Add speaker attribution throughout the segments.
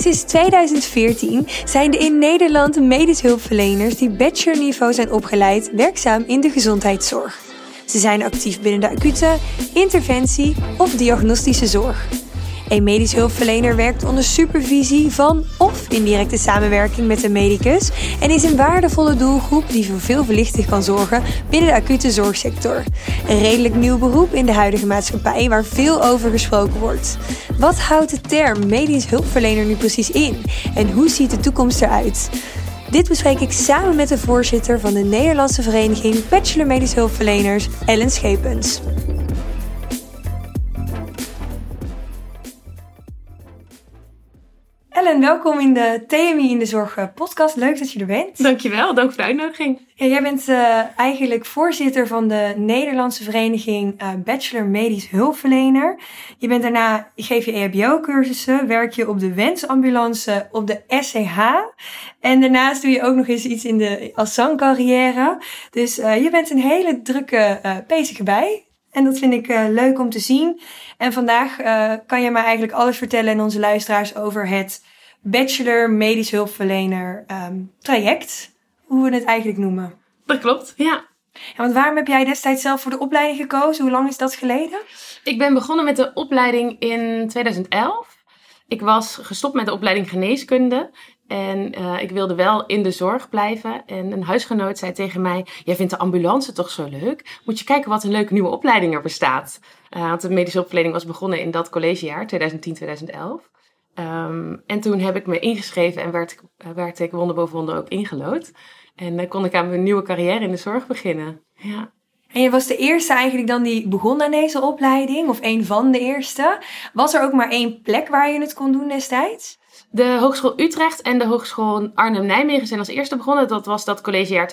Speaker 1: Sinds 2014 zijn er in Nederland medisch hulpverleners die bachelorniveau zijn opgeleid werkzaam in de gezondheidszorg. Ze zijn actief binnen de acute, interventie of diagnostische zorg. Een medisch hulpverlener werkt onder supervisie van of in directe samenwerking met een medicus en is een waardevolle doelgroep die voor veel verlichting kan zorgen binnen de acute zorgsector. Een redelijk nieuw beroep in de huidige maatschappij waar veel over gesproken wordt. Wat houdt de term medisch hulpverlener nu precies in en hoe ziet de toekomst eruit? Dit bespreek ik samen met de voorzitter van de Nederlandse Vereniging Bachelor Medisch Hulpverleners, Ellen Schepens. Ellen, welkom in de TMI in de Zorg eh, podcast. Leuk dat je er bent.
Speaker 2: Dankjewel, dank voor de uitnodiging.
Speaker 1: Ja, jij bent uh, eigenlijk voorzitter van de Nederlandse Vereniging uh, Bachelor Medisch Hulpverlener. Je bent daarna, geef je EHBO-cursussen, werk je op de wensambulance op de SCH. En daarnaast doe je ook nog eens iets in de als zangcarrière. Dus uh, je bent een hele drukke bezige bij. En dat vind ik leuk om te zien. En vandaag kan je mij eigenlijk alles vertellen aan onze luisteraars over het bachelor medisch hulpverlener um, traject. Hoe we het eigenlijk noemen.
Speaker 2: Dat klopt, ja.
Speaker 1: ja. Want waarom heb jij destijds zelf voor de opleiding gekozen? Hoe lang is dat geleden?
Speaker 2: Ik ben begonnen met de opleiding in 2011. Ik was gestopt met de opleiding geneeskunde. En uh, ik wilde wel in de zorg blijven. En een huisgenoot zei tegen mij: Jij vindt de ambulance toch zo leuk? Moet je kijken wat een leuke nieuwe opleiding er bestaat. Uh, want de medische opleiding was begonnen in dat collegejaar, 2010-2011. Um, en toen heb ik me ingeschreven en werd, werd ik wonder boven wonder ook ingelood. En dan kon ik aan mijn nieuwe carrière in de zorg beginnen. Ja.
Speaker 1: En je was de eerste eigenlijk dan die begon aan deze opleiding, of een van de eerste. Was er ook maar één plek waar je het kon doen destijds?
Speaker 2: De Hogeschool Utrecht en de Hogeschool Arnhem-Nijmegen zijn als eerste begonnen. Dat was dat collegejaar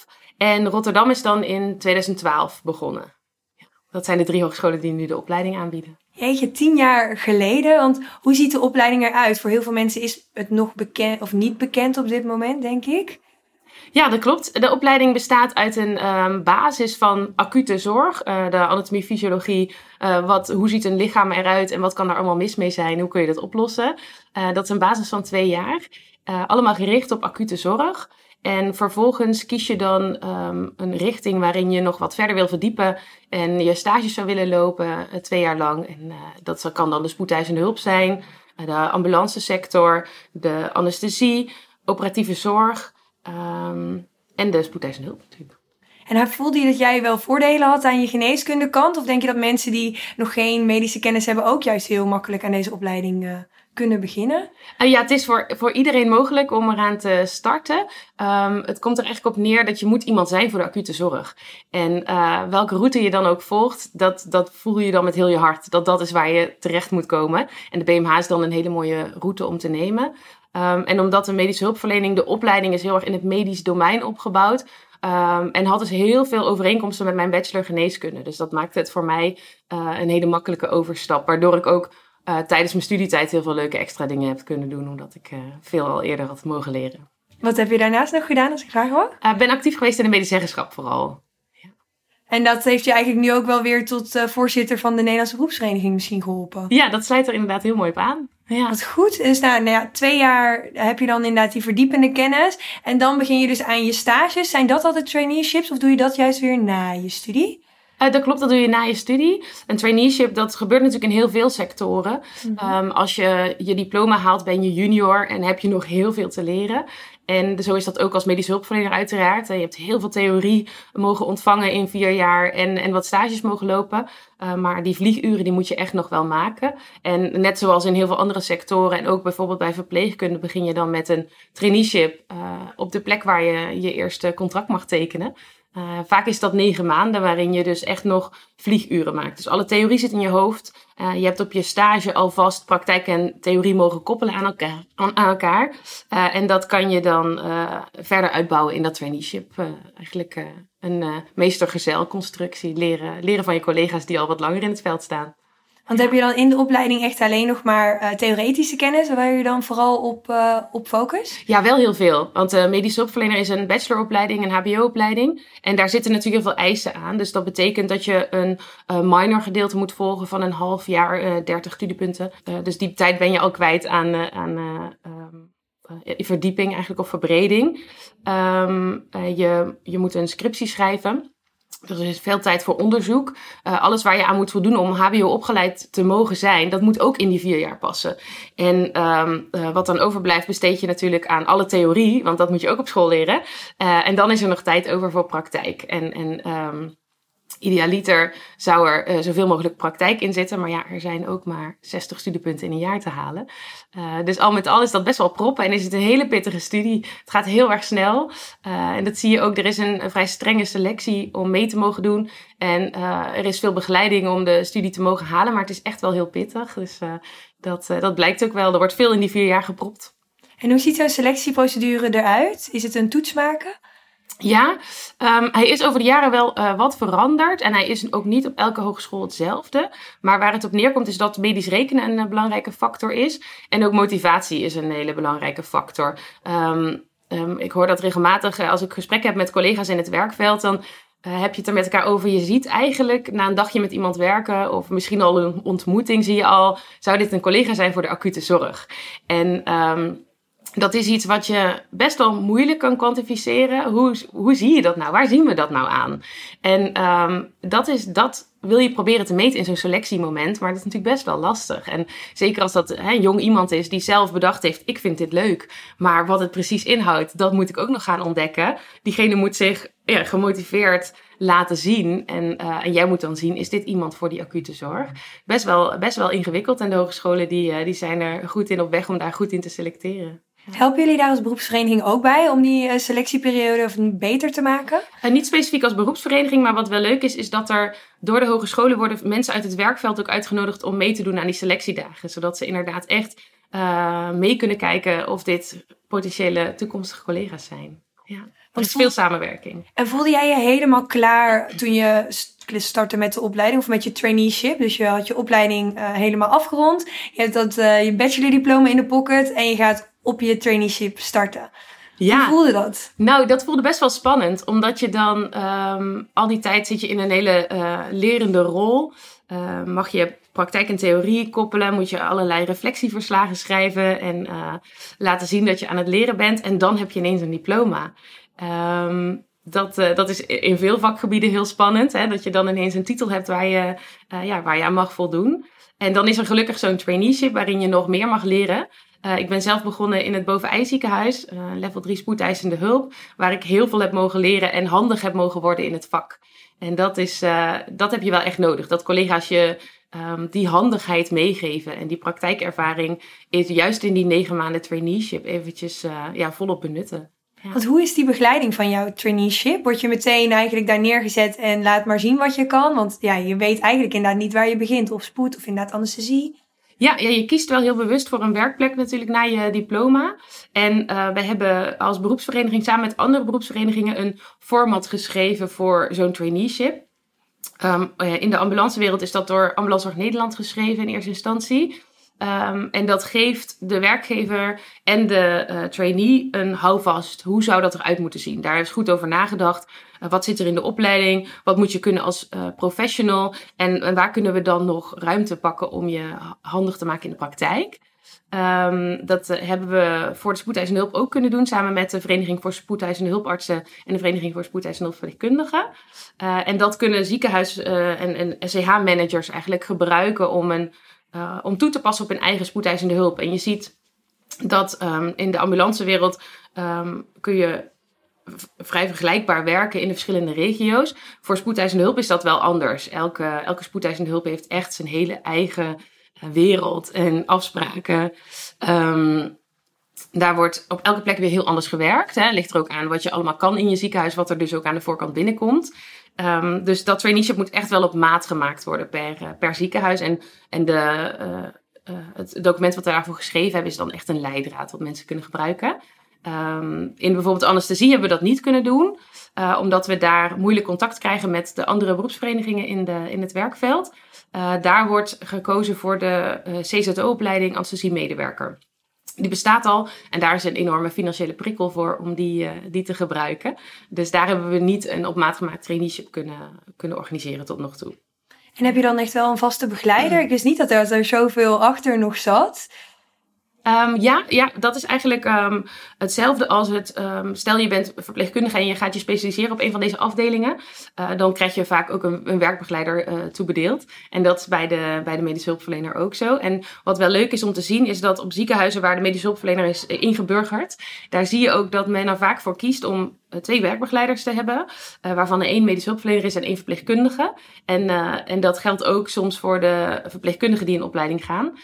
Speaker 2: 2010-11. En Rotterdam is dan in 2012 begonnen. Ja, dat zijn de drie hogescholen die nu de opleiding aanbieden.
Speaker 1: Jeetje, tien jaar geleden. Want hoe ziet de opleiding eruit? Voor heel veel mensen is het nog bekend of niet bekend op dit moment, denk ik.
Speaker 2: Ja, dat klopt. De opleiding bestaat uit een um, basis van acute zorg, uh, de anatomie, fysiologie. Uh, wat, hoe ziet een lichaam eruit en wat kan er allemaal mis mee zijn? Hoe kun je dat oplossen? Uh, dat is een basis van twee jaar. allemaal gericht op acute zorg. En vervolgens kies je dan um, een richting waarin je nog wat verder wil verdiepen en je stages zou willen lopen uh, twee jaar lang. En uh, dat kan dan de spoedeisende hulp zijn, uh, de ambulance sector, de anesthesie, operatieve zorg um, en de spoedeisende hulp natuurlijk.
Speaker 1: En voelde je dat jij wel voordelen had aan je geneeskundekant? Of denk je dat mensen die nog geen medische kennis hebben ook juist heel makkelijk aan deze opleiding kunnen beginnen?
Speaker 2: Ja, het is voor, voor iedereen mogelijk om eraan te starten. Um, het komt er eigenlijk op neer dat je moet iemand zijn voor de acute zorg. En uh, welke route je dan ook volgt, dat, dat voel je dan met heel je hart. Dat dat is waar je terecht moet komen. En de BMH is dan een hele mooie route om te nemen. Um, en omdat de medische hulpverlening, de opleiding is heel erg in het medisch domein opgebouwd. Um, en had dus heel veel overeenkomsten met mijn bachelor geneeskunde. Dus dat maakte het voor mij uh, een hele makkelijke overstap. Waardoor ik ook uh, tijdens mijn studietijd heel veel leuke extra dingen heb kunnen doen, omdat ik uh, veel al eerder had mogen leren.
Speaker 1: Wat heb je daarnaast nog gedaan, als ik graag hoor?
Speaker 2: Ik uh, ben actief geweest in de medezeggenschap vooral. Ja.
Speaker 1: En dat heeft je eigenlijk nu ook wel weer tot voorzitter van de Nederlandse beroepsvereniging misschien geholpen?
Speaker 2: Ja, dat sluit er inderdaad heel mooi op aan. Ja.
Speaker 1: Wat goed. Dus nou, nou ja, twee jaar heb je dan inderdaad die verdiepende kennis. En dan begin je dus aan je stages. Zijn dat altijd traineeships of doe je dat juist weer na je studie?
Speaker 2: Uh, dat klopt, dat doe je na je studie. Een traineeship, dat gebeurt natuurlijk in heel veel sectoren. Mm -hmm. um, als je je diploma haalt, ben je junior en heb je nog heel veel te leren. En zo is dat ook als medisch hulpverlener uiteraard. Je hebt heel veel theorie mogen ontvangen in vier jaar en, en wat stages mogen lopen. Uh, maar die vlieguren die moet je echt nog wel maken. En net zoals in heel veel andere sectoren en ook bijvoorbeeld bij verpleegkunde begin je dan met een traineeship uh, op de plek waar je je eerste contract mag tekenen. Uh, vaak is dat negen maanden waarin je dus echt nog vlieguren maakt. Dus alle theorie zit in je hoofd. Uh, je hebt op je stage alvast praktijk en theorie mogen koppelen aan elkaar. Aan, elkaar. Uh, en dat kan je dan verder uitbouwen in dat traineeship. eigenlijk een meestergezelconstructie. Leren, leren van je collega's die al wat langer in het veld staan.
Speaker 1: Want heb je dan in de opleiding echt alleen nog maar uh, theoretische kennis, waar je dan vooral op, uh, op focus?
Speaker 2: Ja, wel heel veel. Want uh, medische hulpverlener is een bacheloropleiding, een HBO-opleiding. En daar zitten natuurlijk heel veel eisen aan. Dus dat betekent dat je een minor gedeelte moet volgen van een half jaar, 30 studiepunten. dus die tijd ben je al kwijt aan, aan um, verdieping eigenlijk of verbreding. Um, je, je moet een scriptie schrijven. Er is veel tijd voor onderzoek. Uh, alles waar je aan moet voldoen om HBO opgeleid te mogen zijn, dat moet ook in die vier jaar passen. En um, uh, wat dan overblijft, besteed je natuurlijk aan alle theorie, want dat moet je ook op school leren. Uh, en dan is er nog tijd over voor praktijk. En, en um, Idealiter zou er uh, zoveel mogelijk praktijk in zitten. Maar ja, er zijn ook maar 60 studiepunten in een jaar te halen. Uh, dus al met al is dat best wel proppen. En is het een hele pittige studie. Het gaat heel erg snel. Uh, en dat zie je ook. Er is een, een, vrij strenge selectie om mee te mogen doen. En er is veel begeleiding om de studie te mogen halen. Maar het is echt wel heel pittig. Dus dat, dat blijkt ook wel. Er wordt veel in die vier jaar gepropt.
Speaker 1: En hoe ziet zo'n selectieprocedure eruit? Is het een toets maken?
Speaker 2: Ja, um, hij is over de jaren wel uh, wat veranderd. En hij is ook niet op elke hogeschool hetzelfde. Maar waar het op neerkomt is dat medisch rekenen een uh, belangrijke factor is. En ook motivatie is een hele belangrijke factor. Um, um, ik hoor dat regelmatig uh, als ik gesprekken heb met collega's in het werkveld. Dan heb je het er met elkaar over. Je ziet eigenlijk na een dagje met iemand werken. Of misschien al een ontmoeting zie je al. Zou dit een collega zijn voor de acute zorg? En dat is iets wat je best wel moeilijk kan kwantificeren. Hoe, hoe zie je dat nou? Waar zien we dat nou aan? En um, dat, is, dat wil je proberen te meten in zo'n selectiemoment, maar dat is natuurlijk best wel lastig. En zeker als dat een jong iemand is die zelf bedacht heeft: ik vind dit leuk, maar wat het precies inhoudt, dat moet ik ook nog gaan ontdekken. Diegene moet zich gemotiveerd laten zien. En, uh, en jij moet dan zien, is dit iemand voor die acute zorg? Best wel, best wel ingewikkeld. En de hogescholen die, uh, die zijn er goed in op weg om daar goed in te selecteren.
Speaker 1: Helpen jullie daar als beroepsvereniging ook bij om die uh, selectieperiode beter te maken?
Speaker 2: Uh, niet specifiek als beroepsvereniging, maar wat wel leuk is, is dat er door de hogescholen worden mensen uit het werkveld ook uitgenodigd om mee te doen aan die selectiedagen. Zodat ze inderdaad echt uh, mee kunnen kijken of dit potentiële toekomstige collega's zijn. Ja. Er is veel samenwerking.
Speaker 1: En voelde jij je helemaal klaar toen je startte met de opleiding of met je traineeship? Dus je had je opleiding uh, helemaal afgerond. Je hebt dat, uh, je bachelordiploma in de pocket en je gaat op je traineeship starten. Ja. Hoe voelde dat?
Speaker 2: Nou, dat voelde best wel spannend. Omdat je dan um, al die tijd zit je in een hele uh, lerende rol. Uh, mag je praktijk en theorie koppelen, moet je allerlei reflectieverslagen schrijven en uh, laten zien dat je aan het leren bent. En dan heb je ineens een diploma. Um, dat, uh, dat is in veel vakgebieden heel spannend. Hè? Dat je dan ineens een titel hebt waar je, uh, ja, waar je aan mag voldoen. En dan is er gelukkig zo'n traineeship waarin je nog meer mag leren. Uh, ik ben zelf begonnen in het Bovenijziekenhuis, uh, level 3 spoedeisende hulp, waar ik heel veel heb mogen leren en handig heb mogen worden in het vak. En dat, is, uh, dat heb je wel echt nodig, dat collega's je um, die handigheid meegeven. En die praktijkervaring is juist in die negen maanden traineeship eventjes ja, volop benutten.
Speaker 1: Want hoe is die begeleiding van jouw traineeship? Word je meteen eigenlijk daar neergezet en laat maar zien wat je kan? Want ja, je weet eigenlijk inderdaad niet waar je begint. Of spoed of inderdaad anesthesie.
Speaker 2: Ja, ja, je kiest wel heel bewust voor een werkplek natuurlijk na je diploma. En uh, we hebben als beroepsvereniging samen met andere beroepsverenigingen een format geschreven voor zo'n traineeship. Um, in de ambulancewereld is dat door Ambulancezorg Nederland geschreven in eerste instantie. Um, en dat geeft de werkgever en de uh, trainee een houvast. Hoe zou dat eruit moeten zien? Daar is goed over nagedacht. Uh, wat zit er in de opleiding? Wat moet je kunnen als uh, professional? En, waar kunnen we dan nog ruimte pakken om je handig te maken in de praktijk? Um, dat hebben we voor de spoedeisende hulp ook kunnen doen, samen met de Vereniging voor Spoedeisende Hulpartsen en de Vereniging voor Spoedeisende Hulpverpleegkundigen. en dat kunnen ziekenhuis- en, en SCH-managers eigenlijk gebruiken om een uh, om toe te passen op een eigen spoedeisende hulp. En je ziet dat um, in de ambulancewereld um, kun je vrij vergelijkbaar werken in de verschillende regio's. Voor spoedeisende hulp is dat wel anders. Elke, elke spoedeisende hulp heeft echt zijn hele eigen uh, wereld en afspraken. Um, Daar wordt op elke plek weer heel anders gewerkt. Hè. Ligt er ook aan wat je allemaal kan in je ziekenhuis, wat er dus ook aan de voorkant binnenkomt. Um, dus dat traineeship moet echt wel op maat gemaakt worden per, uh, per ziekenhuis. En, en de, uh, uh, het document wat we daarvoor geschreven hebben, is dan echt een leidraad wat mensen kunnen gebruiken. Um, in bijvoorbeeld anesthesie hebben we dat niet kunnen doen, omdat we daar moeilijk contact krijgen met de andere beroepsverenigingen in, de, in het werkveld. daar wordt gekozen voor de CZO-opleiding anesthesie-medewerker die bestaat al en daar is een enorme financiële prikkel voor om die, uh, die te gebruiken. Dus daar hebben we niet een op maat gemaakt traineeship kunnen, kunnen organiseren tot nog toe.
Speaker 1: En heb je dan echt wel een vaste begeleider? Ik wist niet dat er, er zoveel achter nog zat.
Speaker 2: Um, ja, ja, dat is eigenlijk um, hetzelfde als het. Um, stel je bent verpleegkundige en je gaat je specialiseren op een van deze afdelingen. Uh, dan krijg je vaak ook een, een werkbegeleider uh, toebedeeld. En dat is bij de, bij de medische hulpverlener ook zo. En wat wel leuk is om te zien, is dat op ziekenhuizen waar de medische hulpverlener is ingeburgerd, daar zie je ook dat men er vaak voor kiest om twee werkbegeleiders te hebben, waarvan er één medisch hulpverlener is en één verpleegkundige. En, en dat geldt ook soms voor de verpleegkundigen die in opleiding gaan.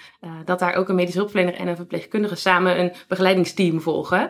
Speaker 2: Dat daar ook een medisch hulpverlener en een verpleegkundige samen een begeleidingsteam volgen,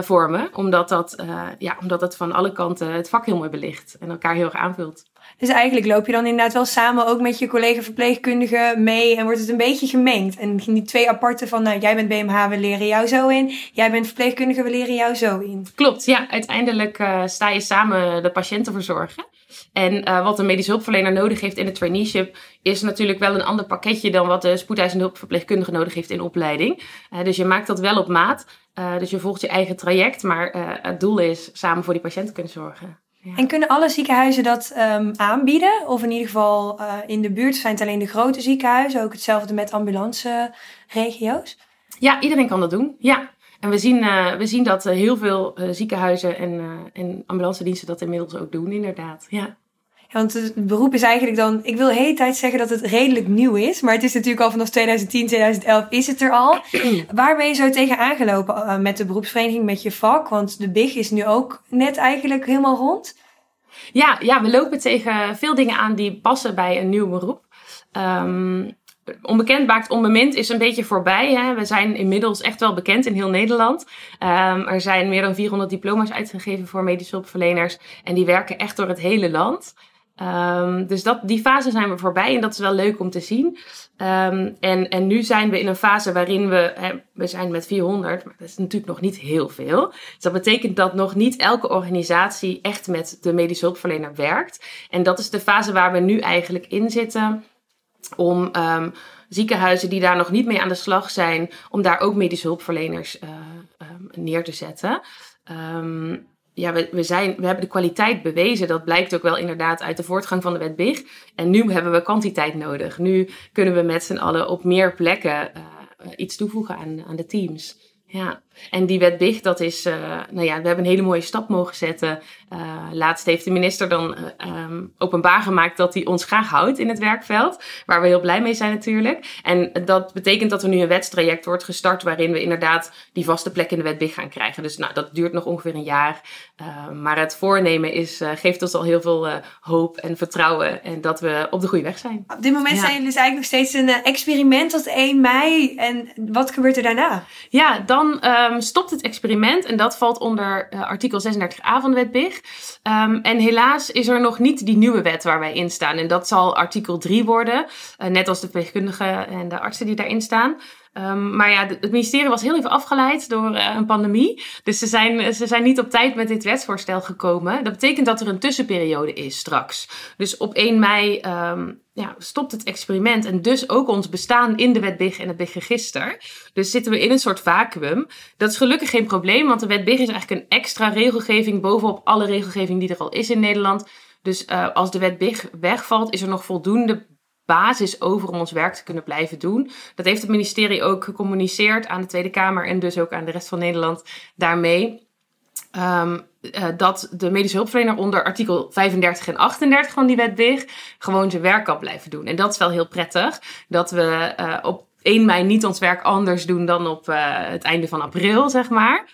Speaker 2: vormen. Omdat dat, ja, omdat het van alle kanten het vak heel mooi belicht en elkaar heel erg aanvult.
Speaker 1: Dus eigenlijk loop je dan inderdaad wel samen ook met je collega verpleegkundige mee en wordt het een beetje gemengd. En die twee aparte van, nou jij bent BMH, we leren jou zo in. Jij bent verpleegkundige, we leren jou zo in.
Speaker 2: Klopt, ja. Uiteindelijk sta je samen de patiënten verzorgen. En uh, wat een medische hulpverlener nodig heeft in het traineeship is natuurlijk wel een ander pakketje dan wat de spoedeisende hulpverpleegkundige nodig heeft in opleiding. Uh, dus je maakt dat wel op maat. dus je volgt je eigen traject, maar het doel is samen voor die patiënt kunnen zorgen.
Speaker 1: En kunnen alle ziekenhuizen dat um, aanbieden? Of in ieder geval in de buurt zijn het alleen de grote ziekenhuizen, ook hetzelfde met ambulanceregio's?
Speaker 2: Ja, iedereen kan dat doen. Ja. En we zien, uh, we zien dat uh, heel veel ziekenhuizen en, en ambulance diensten dat inmiddels ook doen, inderdaad. Ja.
Speaker 1: Ja, want het beroep is eigenlijk dan, ik wil de hele tijd zeggen dat het redelijk nieuw is, maar het is natuurlijk al vanaf 2010, 2011 is het er al. Waar ben je zo tegen aangelopen uh, met de beroepsvereniging, met je vak? Want de BIG is nu ook net eigenlijk helemaal rond.
Speaker 2: Ja, ja, we lopen tegen veel dingen aan die passen bij een nieuw beroep. Um, onbekend maakt onbemind is een beetje voorbij. Hè? We zijn inmiddels echt wel bekend in heel Nederland. Um, er zijn meer dan 400 diploma's uitgegeven voor medische hulpverleners. En die werken echt door het hele land. Um, dus dat, die fase zijn we voorbij en dat is wel leuk om te zien. Um, en, en nu zijn we in een fase waarin we, hè, we zijn met 400, maar dat is natuurlijk nog niet heel veel. Dus dat betekent dat nog niet elke organisatie echt met de medische hulpverlener werkt. En dat is de fase waar we nu eigenlijk in zitten om um, ziekenhuizen die daar nog niet mee aan de slag zijn, om daar ook medische hulpverleners uh, neer te zetten. Um, ja, we, we, zijn, we hebben de kwaliteit bewezen. Dat blijkt ook wel inderdaad uit de voortgang van de wet BIG. En nu hebben we kwantiteit nodig. Nu kunnen we met z'n allen op meer plekken uh, iets toevoegen aan, aan de teams. Ja, en die wet BIG, dat is, uh, nou ja, we hebben een hele mooie stap mogen zetten. Uh, laatst heeft de minister dan uh, um, openbaar gemaakt dat hij ons graag houdt in het werkveld. Waar we heel blij mee zijn natuurlijk. En dat betekent dat er nu een wetstraject wordt gestart waarin we inderdaad die vaste plek in de wet BIG gaan krijgen. Dus nou, dat duurt nog ongeveer een jaar. maar het voornemen is, geeft ons al heel veel hoop en vertrouwen en dat we op de goede weg zijn.
Speaker 1: Op dit moment ja. zijn jullie dus eigenlijk nog steeds een experiment tot 1 mei. En wat gebeurt er daarna?
Speaker 2: Ja, dan um, stopt het experiment en dat valt onder uh, artikel 36a van de wet BIG. Um, en helaas is er nog niet die nieuwe wet waar wij in staan. En dat zal artikel 3 worden, uh, net als de verpleegkundigen en de artsen die daarin staan. Um, maar ja, het ministerie was heel even afgeleid door uh, een pandemie. Dus ze zijn, ze zijn niet op tijd met dit wetsvoorstel gekomen. Dat betekent dat er een tussenperiode is straks. Dus op 1 mei um, ja, stopt het experiment en dus ook ons bestaan in de wet BIG en het BIG-register. Dus zitten we in een soort vacuüm. Dat is gelukkig geen probleem, want de wet BIG is eigenlijk een extra regelgeving bovenop alle regelgeving die er al is in Nederland. Dus uh, als de wet BIG wegvalt, is er nog voldoende basis over om ons werk te kunnen blijven doen. Dat heeft het ministerie ook gecommuniceerd aan de Tweede Kamer en dus ook aan de rest van Nederland daarmee. Um, uh, dat de medische hulpverlener onder artikel 35 en 38 van die wet BIG gewoon zijn werk kan blijven doen. En dat is wel heel prettig. Dat we uh, op 1 mei niet ons werk anders doen dan op uh, het einde van april, zeg maar.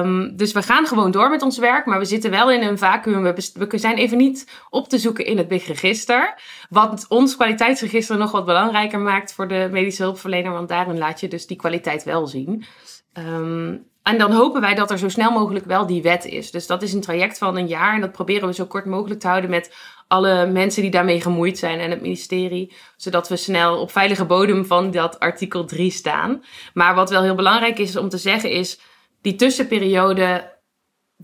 Speaker 2: Um, dus we gaan gewoon door met ons werk, maar we zitten wel in een vacuüm. We, we zijn even niet op te zoeken in het BIG-register. Wat ons kwaliteitsregister nog wat belangrijker maakt voor de medische hulpverlener, want daarin laat je dus die kwaliteit wel zien. Ehm, en dan hopen wij dat er zo snel mogelijk wel die wet is. Dus dat is een traject van een jaar. En dat proberen we zo kort mogelijk te houden met alle mensen die daarmee gemoeid zijn en het ministerie. Zodat we snel op veilige bodem van dat artikel 3 staan. Maar wat wel heel belangrijk is om te zeggen is, die tussenperiode,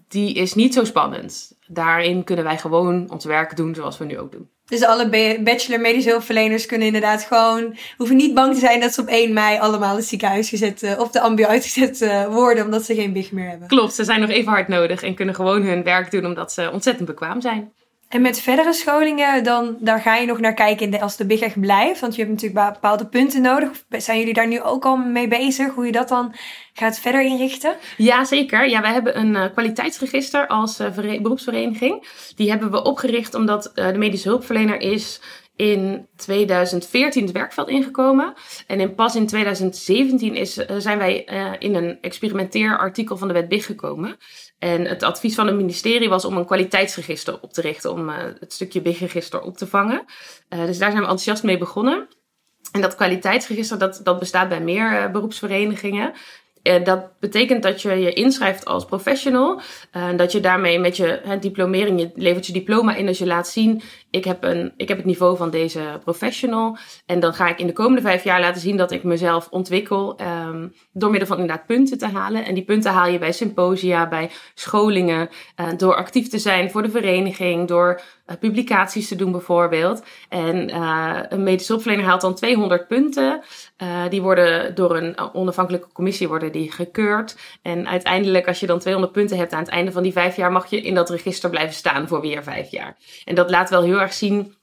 Speaker 2: die is niet zo spannend. Daarin kunnen wij gewoon ons werk doen zoals we nu ook doen.
Speaker 1: Dus alle bachelor medische hulpverleners kunnen inderdaad gewoon... hoeven niet bang te zijn dat ze op 1 mei allemaal het ziekenhuis gezet... Uh, of de ambu uitgezet uh, worden omdat ze geen big meer hebben.
Speaker 2: Klopt, ze zijn nog even hard nodig en kunnen gewoon hun werk doen omdat ze ontzettend bekwaam zijn.
Speaker 1: En met verdere scholingen, dan, daar ga je nog naar kijken als de big blijft. Want je hebt natuurlijk bepaalde punten nodig. Zijn jullie daar nu ook al mee bezig? Hoe je dat dan gaat verder inrichten?
Speaker 2: Ja, zeker. Ja, wij hebben een uh, kwaliteitsregister als uh, beroepsvereniging. Die hebben we opgericht omdat uh, de medische hulpverlener is in 2014 het werkveld ingekomen. En in, pas in 2017 is, zijn wij in een experimenteerartikel van de wet BIG gekomen. En het advies van het ministerie was om een kwaliteitsregister op te richten, om uh, het stukje BIG-register op te vangen. Uh, dus daar zijn we enthousiast mee begonnen. En dat kwaliteitsregister dat, dat bestaat bij meer uh, beroepsverenigingen. Dat betekent dat je je inschrijft als professional. Dat je daarmee met je diplomering, je levert je diploma in als je laat zien, ik heb, een, ik heb het niveau van deze professional. En dan ga ik in de komende vijf jaar laten zien dat ik mezelf ontwikkel um, door middel van inderdaad punten te halen. En die punten haal je bij symposia, bij scholingen, uh, door actief te zijn voor de vereniging, door uh, publicaties te doen bijvoorbeeld. En uh, een medische hulpverlener haalt dan 200 punten. Die worden door een onafhankelijke commissie worden die gekeurd. En uiteindelijk, als je dan 200 punten hebt aan het einde van die vijf jaar, mag je in dat register blijven staan voor weer vijf jaar. En dat laat wel heel erg zien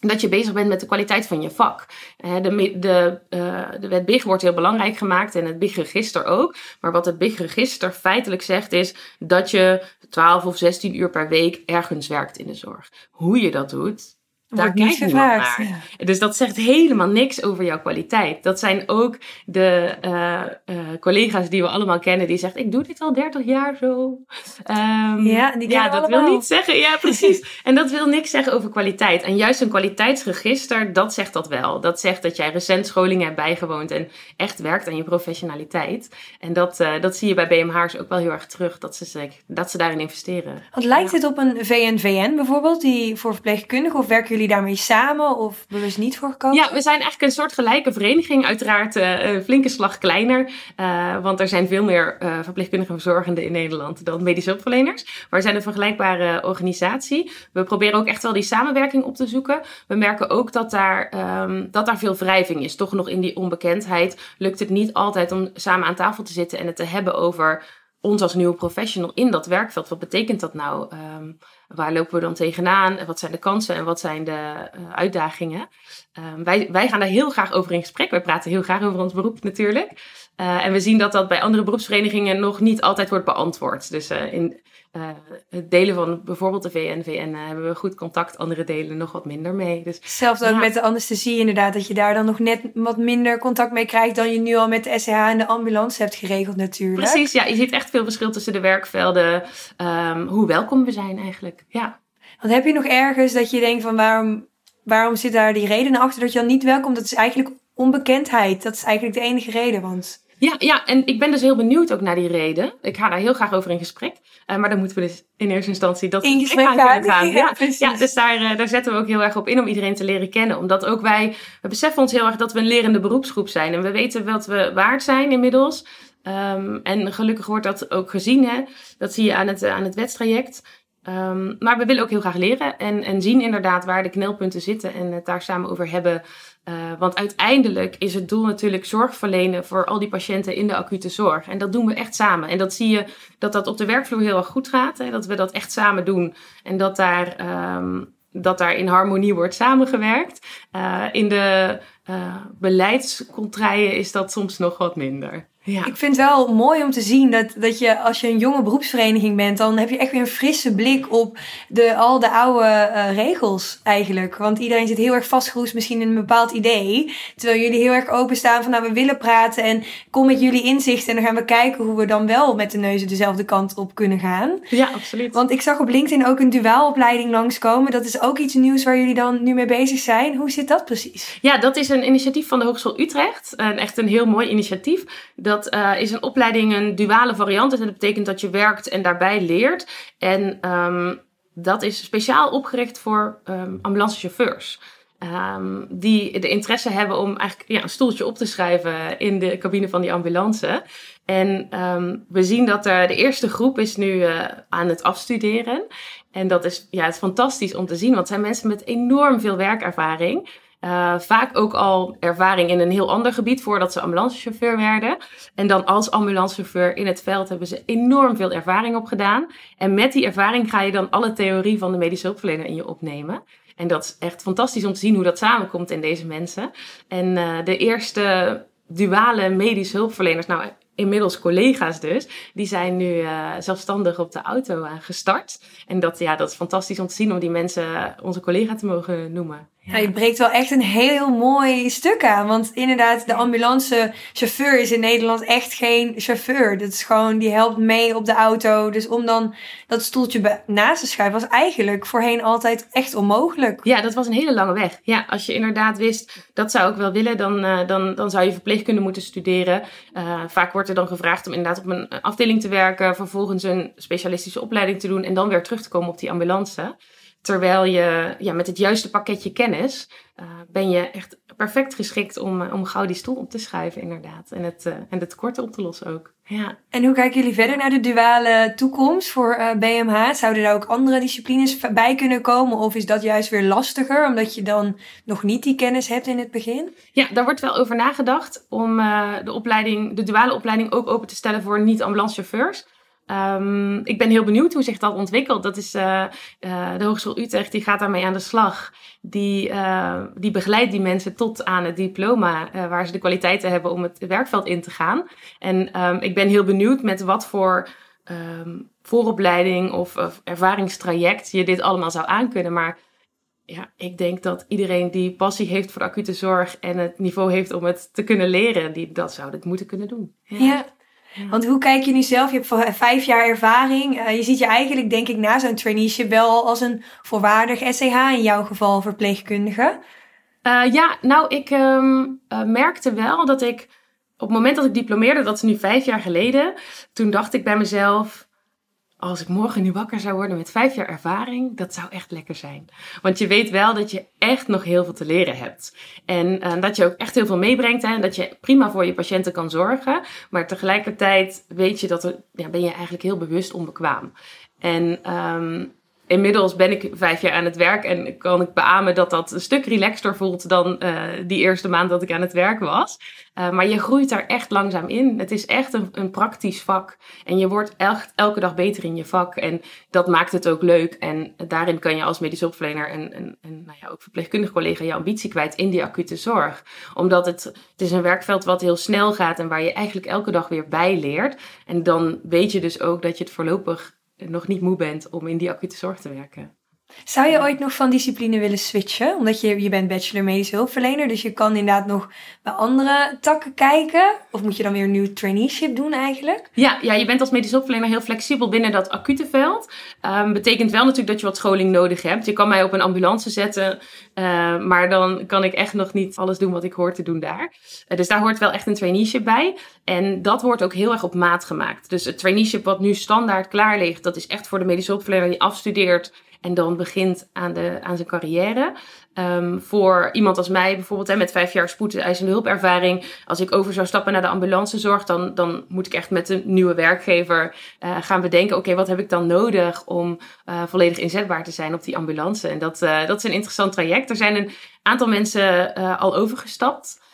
Speaker 2: dat je bezig bent met de kwaliteit van je vak. De, de, uh, de wet BIG wordt heel belangrijk gemaakt en het BIG-register ook. Maar wat het BIG-register feitelijk zegt is dat je 12 of 16 uur per week ergens werkt in de zorg. Hoe je dat doet, daar kijkt niemand naar. Dus dat zegt helemaal niks over jouw kwaliteit. Dat zijn ook de uh, uh, collega's die we allemaal kennen, die zeggen: Ik doe dit al 30 jaar zo. Um, ja, die ja, dat wil niet zeggen. Ja, precies. en dat wil niks zeggen over kwaliteit. En juist een kwaliteitsregister, dat zegt dat wel. Dat zegt dat jij recent scholingen hebt bijgewoond en echt werkt aan je professionaliteit. En dat, uh, dat zie je bij BMH'ers ook wel heel erg terug, dat ze, dat ze daarin investeren.
Speaker 1: Want lijkt ja. het op een VNVN bijvoorbeeld, die voor verpleegkundigen, of werken jullie daarmee samen of bewust niet voor gekomen?
Speaker 2: Ja, we zijn eigenlijk een soort gelijke vereniging. Uiteraard uh, een flinke slag kleiner. Uh, want er zijn veel meer uh, verpleegkundigen en verzorgenden in Nederland dan medische hulpverleners. Maar we zijn een vergelijkbare organisatie. We proberen ook echt wel die samenwerking op te zoeken. We merken ook dat daar, um, dat daar veel wrijving is. Toch nog in die onbekendheid lukt het niet altijd om samen aan tafel te zitten en het te hebben over ons als nieuwe professional in dat werkveld. Wat betekent dat nou? Um, waar lopen we dan tegenaan? Wat zijn de kansen en wat zijn de uh, uitdagingen? Um, wij, wij gaan daar heel graag over in gesprek. Wij praten heel graag over ons beroep natuurlijk. Uh, en we zien dat dat bij andere beroepsverenigingen nog niet altijd wordt beantwoord. Dus uh, in uh, het delen van bijvoorbeeld de VN-VN hebben we goed contact, andere delen nog wat minder mee. Dus,
Speaker 1: Zelfs ook ja. met de anesthesie inderdaad, dat je daar dan nog net wat minder contact mee krijgt dan je nu al met de SCH en de ambulance hebt geregeld natuurlijk.
Speaker 2: Precies, ja, je ziet echt veel verschil tussen de werkvelden, um, hoe welkom we zijn eigenlijk, ja.
Speaker 1: Want heb je nog ergens dat je denkt van waarom, waarom zit daar die reden achter dat je dan niet welkom? Dat is eigenlijk onbekendheid, dat is eigenlijk de enige reden, want...
Speaker 2: Ja, ja, en ik ben dus heel benieuwd ook naar die reden. Ik ga daar heel graag over in gesprek. Uh, maar dan moeten we dus in eerste instantie dat
Speaker 1: in gesprek gaan. gaan.
Speaker 2: Ja, ja, ja, dus daar, uh, daar zetten we ook heel erg op in om iedereen te leren kennen. Omdat ook wij, we beseffen ons heel erg dat we een lerende beroepsgroep zijn. En we weten wat we waard zijn inmiddels. Um, en gelukkig wordt dat ook gezien. Hè? Dat zie je aan het, aan het wedstraject. Um, maar we willen ook heel graag leren en, en zien inderdaad waar de knelpunten zitten en het daar samen over hebben. Uh, want uiteindelijk is het doel natuurlijk zorg verlenen voor al die patiënten in de acute zorg. En dat doen we echt samen. En dat zie je dat dat op de werkvloer heel erg goed gaat. Hè? Dat we dat echt samen doen. En dat daar, um, dat daar in harmonie wordt samengewerkt. Uh, in de uh, is dat soms nog wat minder.
Speaker 1: Ja. Ik vind het wel mooi om te zien dat, dat je als je een jonge beroepsvereniging bent, dan heb je echt weer een frisse blik op de, al de oude uh, regels eigenlijk. Want iedereen zit heel erg vastgeroest misschien in een bepaald idee. Terwijl jullie heel erg openstaan van nou we willen praten en kom met jullie inzichten en dan gaan we kijken hoe we dan wel met de neuzen dezelfde kant op kunnen gaan.
Speaker 2: Ja, absoluut.
Speaker 1: Want ik zag op LinkedIn ook een duaalopleiding langskomen. Dat is ook iets nieuws waar jullie dan nu mee bezig zijn. Hoe zit dat precies?
Speaker 2: Ja, dat is een initiatief van de Hogeschool Utrecht. En echt een heel mooi initiatief. Dat dat uh, is een opleiding, een duale variant. En dat betekent dat je werkt en daarbij leert. En um, dat is speciaal opgericht voor um, ambulancechauffeurs. Um, die de interesse hebben om eigenlijk ja, een stoeltje op te schrijven in de cabine van die ambulance. En we zien dat de eerste groep is nu uh, aan het afstuderen. En dat is, ja, het is fantastisch om te zien, want zijn mensen met enorm veel werkervaring. Uh, vaak ook al ervaring in een heel ander gebied voordat ze ambulancechauffeur werden. En dan als ambulancechauffeur in het veld hebben ze enorm veel ervaring opgedaan. En met die ervaring ga je dan alle theorie van de medische hulpverlener in je opnemen. En dat is echt fantastisch om te zien hoe dat samenkomt in deze mensen. En uh, de eerste duale medische hulpverleners, nou inmiddels collega's dus, die zijn nu uh, zelfstandig op de auto gestart. En dat, ja, dat is fantastisch om te zien om die mensen onze collega te mogen noemen.
Speaker 1: Ja. je breekt wel echt een heel mooi stuk aan. Want inderdaad, de ambulancechauffeur is in Nederland echt geen chauffeur. Dat is gewoon, die helpt mee op de auto. Dus om dan dat stoeltje naast te schuiven, was eigenlijk voorheen altijd echt onmogelijk.
Speaker 2: Ja, dat was een hele lange weg. Ja, als je inderdaad wist, dat zou ik wel willen, dan, uh, dan, dan zou je verpleegkunde moeten studeren. Uh, vaak wordt er dan gevraagd om inderdaad op een afdeling te werken, vervolgens een specialistische opleiding te doen en dan weer terug te komen op die ambulance. Terwijl je ja, met het juiste pakketje kennis uh, ben je echt perfect geschikt om, om gauw die stoel op te schrijven, inderdaad. En het, uh, en tekorten op te lossen ook. Ja.
Speaker 1: En hoe kijken jullie verder naar de duale toekomst voor BMH? Zouden er ook andere disciplines bij kunnen komen? Of is dat juist weer lastiger, omdat je dan nog niet die kennis hebt in het begin?
Speaker 2: Ja, daar wordt wel over nagedacht om de, opleiding, de duale opleiding ook open te stellen voor niet-ambulancechauffeurs. Um, ik ben heel benieuwd hoe zich dat ontwikkelt. Dat is uh, uh, de Hogeschool Utrecht, die gaat daarmee aan de slag. Die, uh, die begeleidt die mensen tot aan het diploma, waar ze de kwaliteiten hebben om het werkveld in te gaan. En um, ik ben heel benieuwd met wat voor um, vooropleiding of, of ervaringstraject je dit allemaal zou aankunnen. Maar ja, ik denk dat iedereen die passie heeft voor acute zorg en het niveau heeft om het te kunnen leren, die dat zou dit moeten kunnen doen.
Speaker 1: Ja. ja. Want hoe kijk je nu zelf? Je hebt vijf jaar ervaring. Uh, je ziet je eigenlijk, denk ik, na zo'n traineeship wel als een volwaardig SCH in jouw geval verpleegkundige.
Speaker 2: Uh, ja, nou, ik um, uh, merkte wel dat ik op het moment dat ik diplomeerde, dat is nu vijf jaar geleden, toen dacht ik bij mezelf, als ik morgen nu wakker zou worden met vijf jaar ervaring, dat zou echt lekker zijn. Want je weet wel dat je echt nog heel veel te leren hebt. En uh, dat je ook echt heel veel meebrengt hè, en dat je prima voor je patiënten kan zorgen. Maar tegelijkertijd weet je dat er, ja, ben je eigenlijk heel bewust onbekwaam. En um, inmiddels ben ik vijf jaar aan het werk en kan ik beamen dat dat een stuk relaxter voelt dan uh, die eerste maand dat ik aan het werk was. Uh, maar je groeit daar echt langzaam in. Het is echt een, een praktisch vak en je wordt echt elke dag beter in je vak en dat maakt het ook leuk. En daarin kan je als medisch hulpverlener en, en, en nou ja, ook verpleegkundig collega je ambitie kwijt in die acute zorg. Omdat het, het is een werkveld wat heel snel gaat en waar je eigenlijk elke dag weer bij leert. En dan weet je dus ook dat je het voorlopig nog niet moe bent om in die acute zorg te werken.
Speaker 1: Zou je ooit nog van discipline willen switchen? Omdat je, je bent bachelor medische hulpverlener, dus je kan inderdaad nog bij andere takken kijken. Of moet je dan weer een nieuw traineeship doen eigenlijk?
Speaker 2: Ja, ja je bent als medische hulpverlener heel flexibel binnen dat acute veld. Um, betekent wel natuurlijk dat je wat scholing nodig hebt. Je kan mij op een ambulance zetten, uh, maar dan kan ik echt nog niet alles doen wat ik hoor te doen daar. Uh, dus daar hoort wel echt een traineeship bij. En dat wordt ook heel erg op maat gemaakt. Dus het traineeship wat nu standaard klaar ligt, dat is echt voor de medische hulpverlener die afstudeert en dan begint aan, de, aan zijn carrière. Um, voor iemand als mij bijvoorbeeld, hè, met vijf jaar spoedeisende hulpervaring, als ik over zou stappen naar de ambulancezorg, dan, dan moet ik echt met een nieuwe werkgever uh, gaan bedenken, oké, wat heb ik dan nodig om uh, volledig inzetbaar te zijn op die ambulance? En dat, uh, dat is een interessant traject. Er zijn een aantal mensen al overgestapt.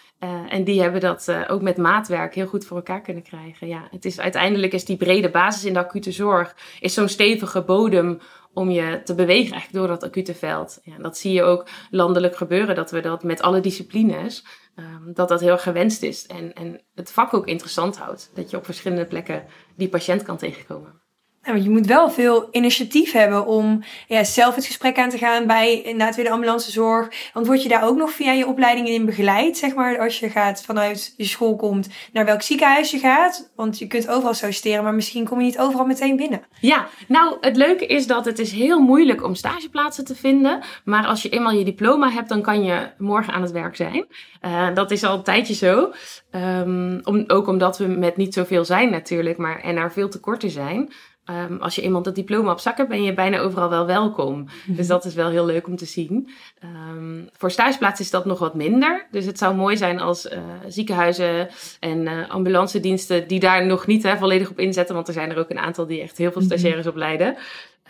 Speaker 2: En die hebben dat ook met maatwerk heel goed voor elkaar kunnen krijgen. Ja, het is, uiteindelijk is die brede basis in de acute zorg is zo'n stevige bodem om je te bewegen eigenlijk door dat acute veld. Ja, dat zie je ook landelijk gebeuren, dat we dat met alle disciplines, um, dat dat heel erg gewenst is. En, en het vak ook interessant houdt. Dat je op verschillende plekken die patiënt kan tegenkomen.
Speaker 1: Want je moet wel veel initiatief hebben om ja, zelf het gesprek aan te gaan bij inderdaad weer de ambulancezorg. Want word je daar ook nog via je opleidingen in begeleid, zeg maar, als je gaat vanuit je school komt naar welk ziekenhuis je gaat? Want je kunt overal solliciteren, maar misschien kom je niet overal meteen binnen.
Speaker 2: Ja, nou het leuke is dat het is heel moeilijk om stageplaatsen te vinden. Maar als je eenmaal je diploma hebt, dan kan je morgen aan het werk zijn. Uh, dat is al een tijdje zo. Um, om, ook omdat we met niet zoveel zijn natuurlijk, maar en er veel tekorten zijn. Um, als je eenmaal dat diploma op zak hebt, ben je bijna overal wel welkom. Mhm. Dus dat is wel heel leuk om te zien. Um, voor stageplaatsen is dat nog wat minder. Dus het zou mooi zijn als uh, ziekenhuizen en uh, ambulance diensten die daar nog niet hè, volledig op inzetten. Want er zijn er ook een aantal die echt heel veel mhm. stagiaires opleiden.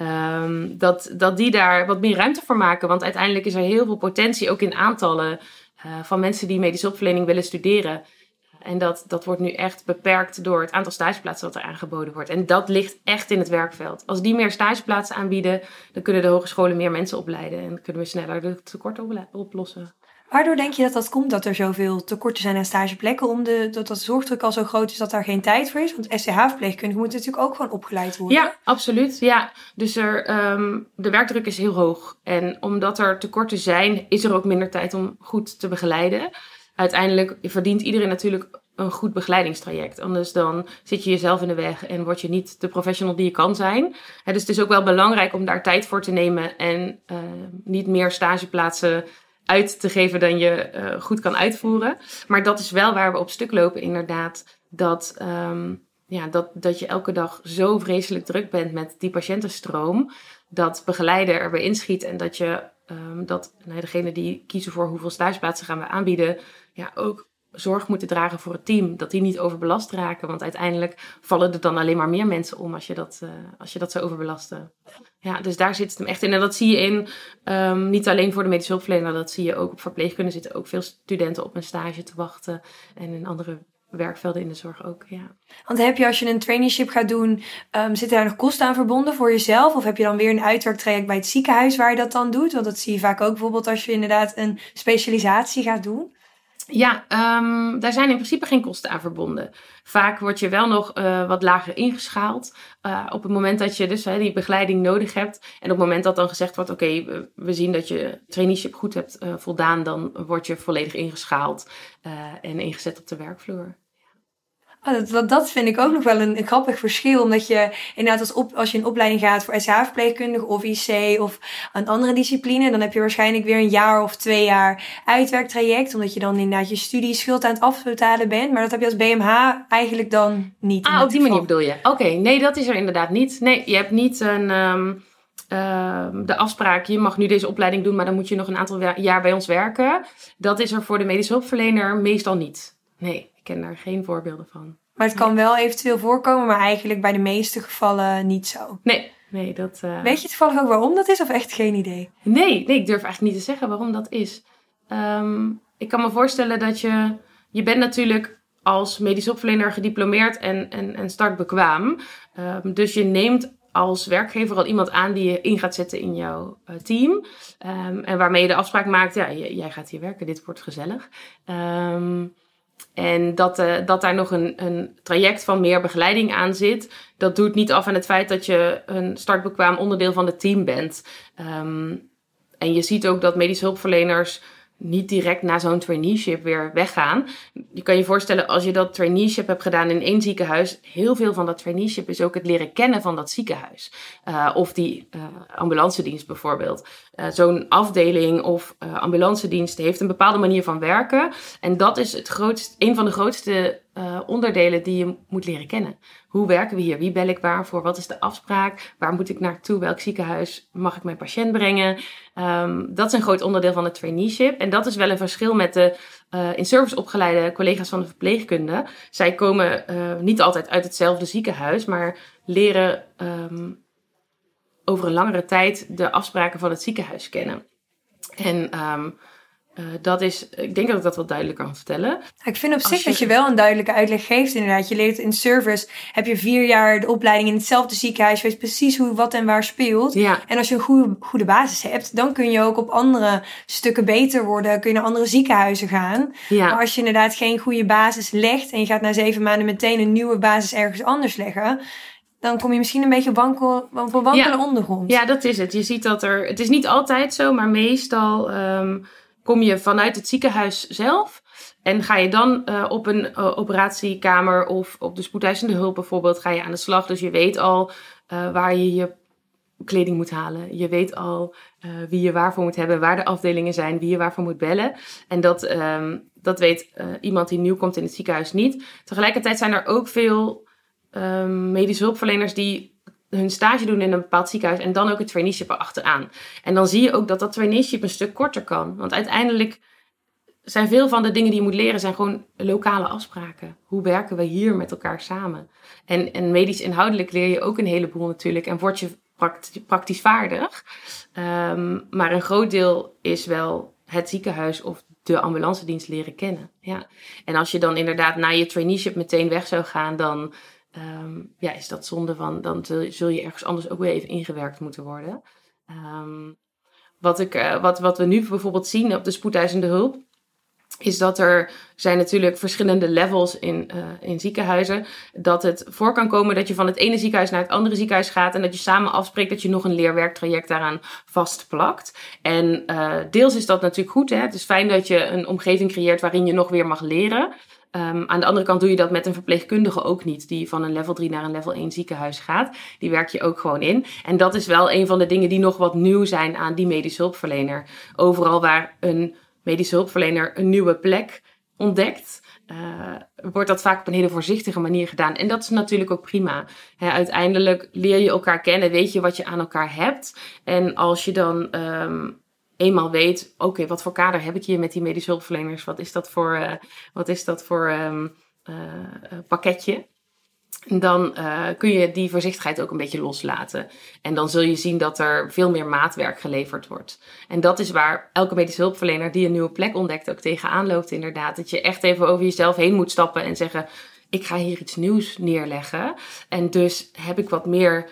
Speaker 2: Um, dat, dat die daar wat meer ruimte voor maken. Want uiteindelijk is er heel veel potentie, ook in aantallen, uh, van mensen die medische hulpverlening willen studeren. En dat, dat wordt nu echt beperkt door het aantal stageplaatsen dat er aangeboden wordt. En dat ligt echt in het werkveld. Als die meer stageplaatsen aanbieden, dan kunnen de hogescholen meer mensen opleiden. En kunnen we sneller de tekorten oplossen.
Speaker 1: Waardoor denk je dat dat komt, dat er zoveel tekorten zijn aan stageplekken? Om de, dat dat zorgdruk al zo groot is dat daar geen tijd voor is? Want SCH-verpleegkundigen moeten natuurlijk ook gewoon opgeleid worden.
Speaker 2: Ja, absoluut. Ja. Dus er, um, de werkdruk is heel hoog. En omdat er tekorten zijn, is er ook minder tijd om goed te begeleiden uiteindelijk verdient iedereen natuurlijk een goed begeleidingstraject. Anders dan zit je jezelf in de weg en word je niet de professional die je kan zijn. dus het is ook wel belangrijk om daar tijd voor te nemen en uh, niet meer stageplaatsen uit te geven dan je uh, goed kan uitvoeren. Maar dat is wel waar we op stuk lopen, inderdaad. Dat, um, ja, dat, dat je elke dag zo vreselijk druk bent met die patiëntenstroom. Dat begeleider erbij inschiet en dat je um, dat nou, degene die kiezen voor hoeveel stageplaatsen gaan we aanbieden, ja, ook zorg moeten dragen voor het team. Dat die niet overbelast raken. Want uiteindelijk vallen er dan alleen maar meer mensen om als je dat, uh, als je dat zou overbelasten. Ja, dus daar zit het hem echt in. En dat zie je in, um, niet alleen voor de medische hulpverlener, dat zie je ook op verpleegkunde zitten ook veel studenten op een stage te wachten. En in andere werkvelden in de zorg ook, ja.
Speaker 1: Want heb je als je een traineeship gaat doen, um, zitten daar nog kosten aan verbonden voor jezelf? Of heb je dan weer een uitwerktraject bij het ziekenhuis waar je dat dan doet? Want dat zie je vaak ook bijvoorbeeld als je inderdaad een specialisatie gaat doen.
Speaker 2: Ja, um, daar zijn in principe geen kosten aan verbonden. Vaak word je wel nog uh, wat lager ingeschaald. Uh, op het moment dat je dus die begeleiding nodig hebt. En op het moment dat dan gezegd wordt: oké, we zien dat je traineeship goed hebt uh, voldaan, dan word je volledig ingeschaald en ingezet op de werkvloer.
Speaker 1: Oh, dat, dat, vind ik ook nog wel een, een, grappig verschil. Omdat je inderdaad als, op, als je een opleiding gaat voor SH-verpleegkundige of IC of een andere discipline, dan heb je waarschijnlijk weer een jaar of twee jaar uitwerktraject. Omdat je dan inderdaad je studieschuld aan het afbetalen bent. Maar dat heb je als BMH eigenlijk dan niet.
Speaker 2: Ah, op die manier bedoel je? Oké, nee, dat is er inderdaad niet. Nee, je hebt niet een. Um, uh, de afspraak, je mag nu deze opleiding doen, maar dan moet je nog een aantal jaar bij ons werken. Dat is er voor de medische hulpverlener meestal niet. Nee. Ik ken daar geen voorbeelden van.
Speaker 1: Maar het kan wel eventueel voorkomen, maar eigenlijk bij de meeste gevallen niet zo.
Speaker 2: Nee, nee, dat. Uh...
Speaker 1: Weet je toevallig ook waarom dat is of echt geen idee?
Speaker 2: Nee, nee, ik durf eigenlijk niet te zeggen waarom dat is. Um, ik kan me voorstellen dat je. Je bent natuurlijk als medisch hulpverlener gediplomeerd en, en, en startbekwaam. Um, dus je neemt als werkgever al iemand aan die je in gaat zetten in jouw uh, team. Um, en waarmee je de afspraak maakt, ja, jij gaat hier werken, dit wordt gezellig. Um, en dat, uh, dat daar nog een, een traject van meer begeleiding aan zit, dat doet niet af aan het feit dat je een startbekwaam onderdeel van het team bent. Um, en je ziet ook dat medische hulpverleners niet direct na zo'n traineeship weer weggaan. Je kan je voorstellen, als je dat traineeship hebt gedaan in één ziekenhuis, heel veel van dat traineeship is ook het leren kennen van dat ziekenhuis. Uh, of die ambulance dienst bijvoorbeeld. Uh, zo'n afdeling of ambulance dienst heeft een bepaalde manier van werken. En dat is het grootst, een van de grootste onderdelen die je moet leren kennen. Hoe werken we hier? Wie bel ik waarvoor? Wat is de afspraak? Waar moet ik naartoe? Welk ziekenhuis mag ik mijn patiënt brengen? Um, dat is een groot onderdeel van het traineeship. En dat is wel een verschil met de uh, in service opgeleide collega's van de verpleegkunde. Zij komen uh, niet altijd uit hetzelfde ziekenhuis, maar leren um, over een langere tijd de afspraken van het ziekenhuis kennen. En um, uh, dat is, ik denk dat ik dat wel duidelijk kan vertellen.
Speaker 1: Ik vind op zich dat je wel een duidelijke uitleg geeft, inderdaad. Je leert in service, heb je vier jaar de opleiding in hetzelfde ziekenhuis, weet precies hoe wat en waar speelt.
Speaker 2: Ja.
Speaker 1: En als je een goede, goede basis hebt, dan kun je ook op andere stukken beter worden. Kun je naar andere ziekenhuizen gaan.
Speaker 2: Ja.
Speaker 1: Maar als je inderdaad geen goede basis legt en je gaat na zeven maanden meteen een nieuwe basis ergens anders leggen, dan kom je misschien een beetje wankel, wankel, wankelen
Speaker 2: Ja.
Speaker 1: ondergrond.
Speaker 2: Ja, dat is het. Je ziet dat er. Het is niet altijd zo, maar meestal ehm, kom je vanuit het ziekenhuis zelf. En ga je dan eh, op een eh, operatiekamer of op de spoedeisende hulp bijvoorbeeld, ga je aan de slag. Dus je weet al eh, waar je je kleding moet halen. Je weet al wie je waarvoor moet hebben, waar de afdelingen zijn, wie je waarvoor moet bellen. En dat, ehm, dat weet iemand die nieuw komt in het ziekenhuis niet. Tegelijkertijd zijn er ook veel ehm, medische hulpverleners die hun stage doen in een bepaald ziekenhuis en dan ook het traineeship erachteraan. En dan zie je ook dat dat traineeship een stuk korter kan. Want uiteindelijk zijn veel van de dingen die je moet leren zijn gewoon lokale afspraken. Hoe werken we hier met elkaar samen? En, en medisch inhoudelijk leer je ook een heleboel natuurlijk en word je praktisch vaardig. Ehm, maar een groot deel is wel het ziekenhuis of de ambulance dienst leren kennen. Ja. En als je dan inderdaad na je traineeship meteen weg zou gaan, dan ehm, ja, is dat zonde van, dan zul, je ergens anders ook weer even ingewerkt moeten worden. Ehm, wat, ik, eh, wat, wat we nu bijvoorbeeld zien op de spoedeisende hulp, is dat er zijn natuurlijk verschillende levels in, eh, in ziekenhuizen. Dat het voor kan komen dat je van het ene ziekenhuis naar het andere ziekenhuis gaat. En dat je samen afspreekt dat je nog een leerwerktraject daaraan vastplakt. En eh, deels is dat natuurlijk goed. Hè? Het is fijn dat je een omgeving creëert waarin je nog weer mag leren. Ehm, aan de andere kant doe je dat met een verpleegkundige ook niet, die van een level 3 naar een level 1 ziekenhuis gaat. Die werk je ook gewoon in. En dat is wel een van de dingen die nog wat nieuw zijn aan die medische hulpverlener. Overal waar een medische hulpverlener een nieuwe plek ontdekt, eh, wordt dat vaak op een hele voorzichtige manier gedaan. En dat is natuurlijk ook prima. Uiteindelijk leer je elkaar kennen, weet je wat je aan elkaar hebt. En als je dan ehm, eenmaal weet, oké, wat voor kader heb ik hier met die medische hulpverleners? Wat is dat voor, eh, wat is dat voor ehm, eh, eh, pakketje? Dan kun je die voorzichtigheid ook een beetje loslaten. En dan zul je zien dat er veel meer maatwerk geleverd wordt. En dat is waar elke medische hulpverlener die een nieuwe plek ontdekt ook tegenaan loopt inderdaad. Dat je echt even over jezelf heen moet stappen en zeggen... ik ga hier iets nieuws neerleggen. En dus heb ik wat meer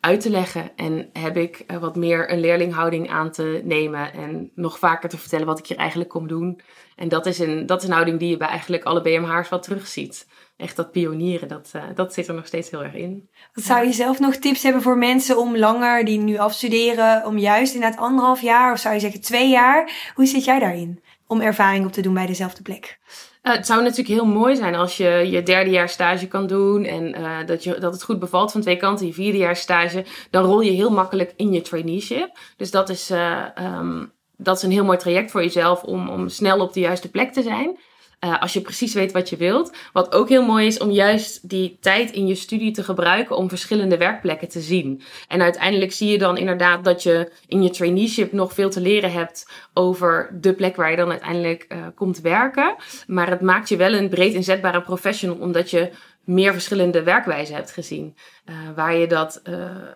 Speaker 2: uit te leggen en heb ik eh, wat meer een leerlinghouding aan te nemen en nog vaker te vertellen wat ik hier eigenlijk kom doen. En dat is een, dat is een houding die je bij eigenlijk alle BMH'ers wel terugziet. Echt dat pionieren, dat, eh, dat zit er nog steeds heel erg in.
Speaker 1: Wat zou je zelf nog tips hebben voor mensen om langer, die nu afstuderen, om juist inderdaad anderhalf jaar of zou je zeggen twee jaar? Hoe zit jij daarin? Om ervaring op te doen bij dezelfde plek.
Speaker 2: Uh, het zou natuurlijk heel mooi zijn als je je derde jaar stage kan doen en uh, dat, je, dat het goed bevalt van twee kanten. Je vierde jaar stage, dan rol je heel makkelijk in je traineeship. Dus dat is, uh, um, dat is een heel mooi traject voor jezelf om, om snel op de juiste plek te zijn. Uh, als je precies weet wat je wilt. Wat ook heel mooi is om juist die tijd in je studie te gebruiken om verschillende werkplekken te zien. En uiteindelijk zie je dan inderdaad dat je in je traineeship nog veel te leren hebt over de plek waar je dan uiteindelijk uh, komt werken. Maar het maakt je wel een breed inzetbare professional omdat je meer verschillende werkwijzen hebt gezien. Uh, waar je dat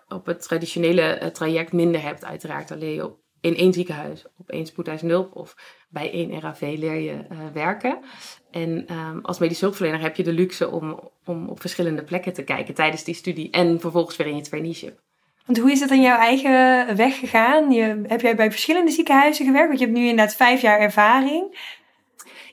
Speaker 2: op het traditionele traject minder hebt uiteraard. Je op in één ziekenhuis, op één hulp of bij één RAV leer je uh, werken. En um, als medische hulpverlener heb je de luxe om, om op verschillende plekken te kijken tijdens die studie en vervolgens weer in je traineeship.
Speaker 1: Want hoe is dat in jouw eigen weg gegaan? Je, heb jij bij verschillende ziekenhuizen gewerkt? Want je hebt nu inderdaad vijf jaar ervaring.